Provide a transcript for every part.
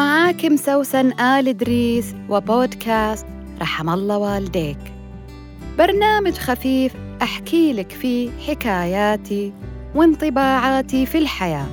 معاكم سوسن آل إدريس وبودكاست رحم الله والديك. برنامج خفيف أحكي لك فيه حكاياتي وانطباعاتي في الحياة.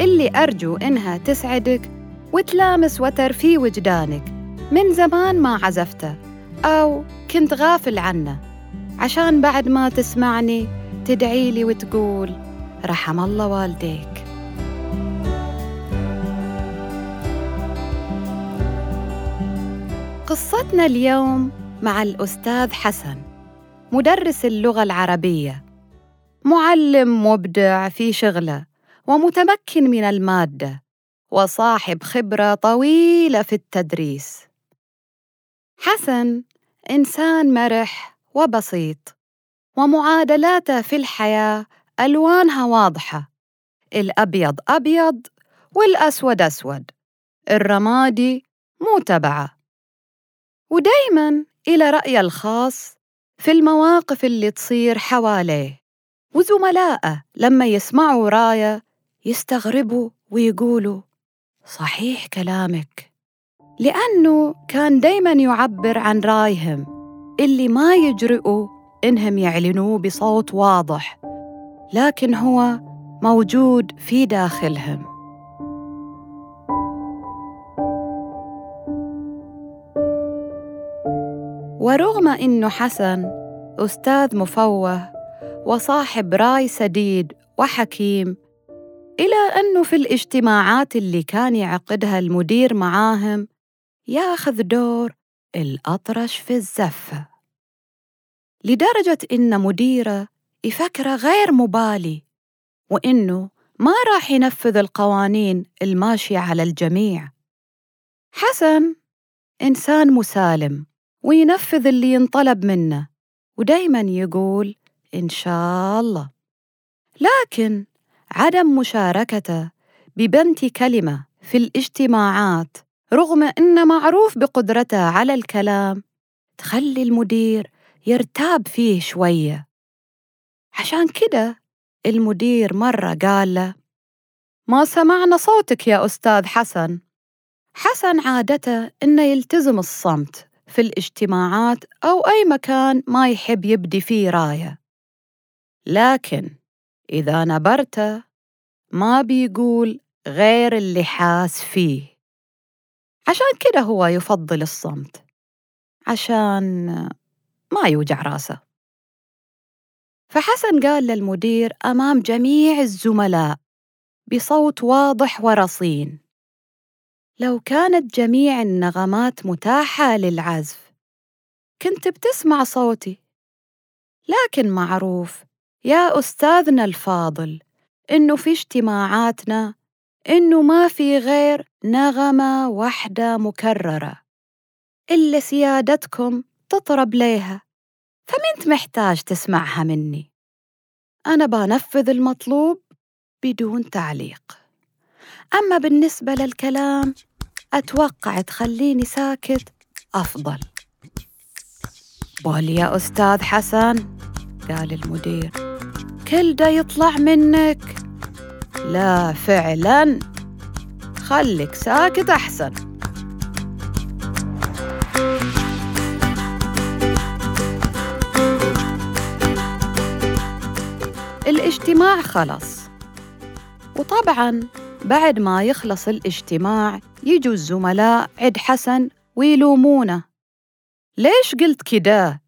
اللي أرجو إنها تسعدك وتلامس وتر في وجدانك من زمان ما عزفته أو كنت غافل عنه. عشان بعد ما تسمعني تدعي لي وتقول رحم الله والديك. قصتنا اليوم مع الأستاذ حسن مدرس اللغة العربية. معلم مبدع في شغله ومتمكن من المادة وصاحب خبرة طويلة في التدريس. حسن إنسان مرح وبسيط ومعادلاته في الحياة ألوانها واضحة. الأبيض أبيض والأسود أسود. الرمادي مو تبعه. ودايماً إلى رأيه الخاص في المواقف اللي تصير حواليه وزملائه لما يسمعوا رايه يستغربوا ويقولوا صحيح كلامك. لأنه كان دايما يعبر عن رايهم اللي ما يجرؤوا إنهم يعلنوه بصوت واضح لكن هو موجود في داخلهم. ورغم إنه حسن أستاذ مفوه وصاحب رأي سديد وحكيم إلى أنه في الاجتماعات اللي كان يعقدها المدير معاهم ياخذ دور الأطرش في الزفة لدرجة إن مديره يفكره غير مبالي وإنه ما راح ينفذ القوانين الماشية على الجميع. حسن إنسان مسالم. وينفذ اللي ينطلب منه ودايما يقول إن شاء الله. لكن عدم مشاركته ببنت كلمة في الاجتماعات رغم إنه معروف بقدرته على الكلام تخلي المدير يرتاب فيه شوية. عشان كده المدير مرة قال له ما سمعنا صوتك يا أستاذ حسن. حسن عادته إنه يلتزم الصمت في الاجتماعات أو أي مكان ما يحب يبدي فيه راية. لكن إذا نبرته ما بيقول غير اللي حاس فيه. عشان كده هو يفضل الصمت. عشان ما يوجع راسه. فحسن قال للمدير أمام جميع الزملاء بصوت واضح ورصين لو كانت جميع النغمات متاحة للعزف كنت بتسمع صوتي. لكن معروف يا أستاذنا الفاضل إنه في اجتماعاتنا إنه ما في غير نغمة واحدة مكررة إلا سيادتكم تطرب ليها فمنت محتاج تسمعها مني. أنا بنفذ المطلوب بدون تعليق. أما بالنسبة للكلام أتوقع تخليني ساكت أفضل. بول يا أستاذ حسن قال المدير كل ده يطلع منك. لا فعلا خليك ساكت أحسن. الاجتماع خلص. وطبعا بعد ما يخلص الاجتماع يجوا الزملاء عد حسن ويلومونه. ليش قلت كده؟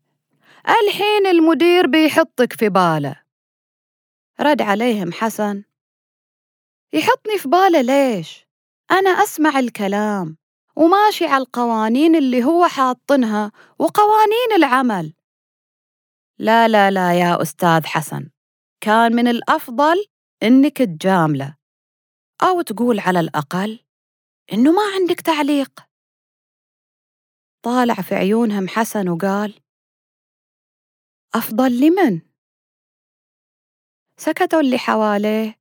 الحين المدير بيحطك في باله. رد عليهم حسن. يحطني في باله ليش؟ أنا أسمع الكلام وماشي على القوانين اللي هو حاطنها وقوانين العمل. لا لا لا يا أستاذ حسن كان من الأفضل إنك تجامله. أو تقول على الأقل إنه ما عندك تعليق طالع في عيونهم حسن وقال أفضل لمن؟ سكتوا اللي حواليه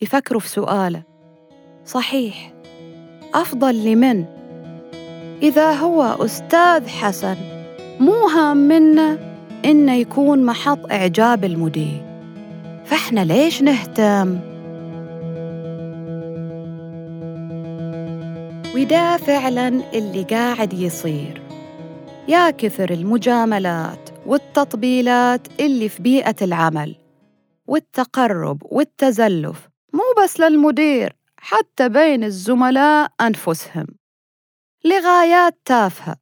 يفكروا في سؤاله صحيح أفضل لمن؟ إذا هو أستاذ حسن مو هام منه إنه يكون محط إعجاب المدير فإحنا ليش نهتم؟ وده فعلا اللي قاعد يصير. يا كثر المجاملات والتطبيلات اللي في بيئة العمل والتقرب والتزلف مو بس للمدير حتى بين الزملاء أنفسهم. لغايات تافهة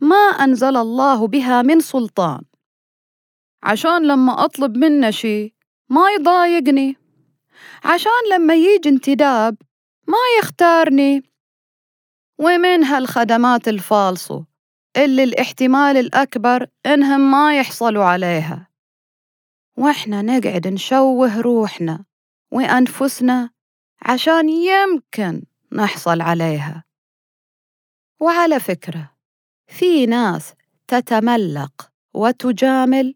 ما أنزل الله بها من سلطان. عشان لما أطلب منه شي ما يضايقني. عشان لما يجي انتداب ما يختارني. ومن هالخدمات الفالصو اللي الاحتمال الأكبر إنهم ما يحصلوا عليها. وإحنا نقعد نشوه روحنا وأنفسنا عشان يمكن نحصل عليها. وعلى فكرة في ناس تتملق وتجامل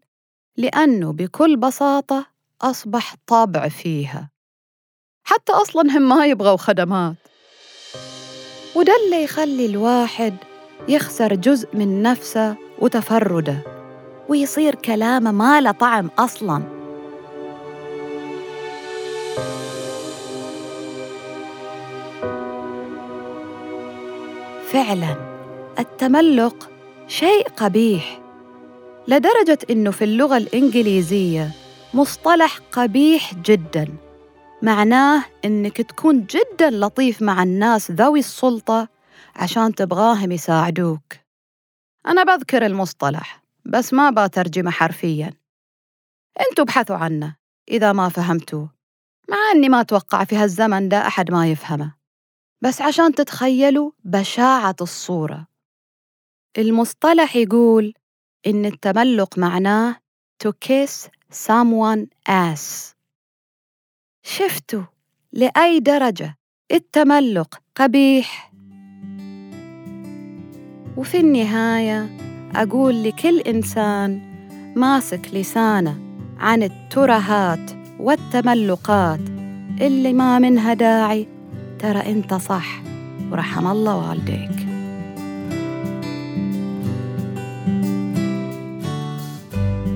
لأنه بكل بساطة أصبح طبع فيها. حتى أصلاً هم ما يبغوا خدمات. وده اللي يخلي الواحد يخسر جزء من نفسه وتفرده ويصير كلامه ما له طعم أصلاً. فعلاً التملق شيء قبيح لدرجة إنه في اللغة الإنجليزية مصطلح قبيح جداً. معناه إنك تكون جداً لطيف مع الناس ذوي السلطة عشان تبغاهم يساعدوك. أنا بذكر المصطلح بس ما بترجمه حرفياً. إنتوا ابحثوا عنه إذا ما فهمتوه. مع أني ما أتوقع في هالزمن ده أحد ما يفهمه. بس عشان تتخيلوا بشاعة الصورة. المصطلح يقول إن التملق معناه to kiss someone ass. شفتوا لأي درجة؟ التملق قبيح. وفي النهاية أقول لكل إنسان ماسك لسانه عن الترهات والتملقات اللي ما منها داعي. ترى أنت صح. ورحم الله والديك.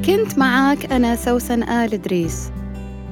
كنت معاك أنا سوسن آل إدريس.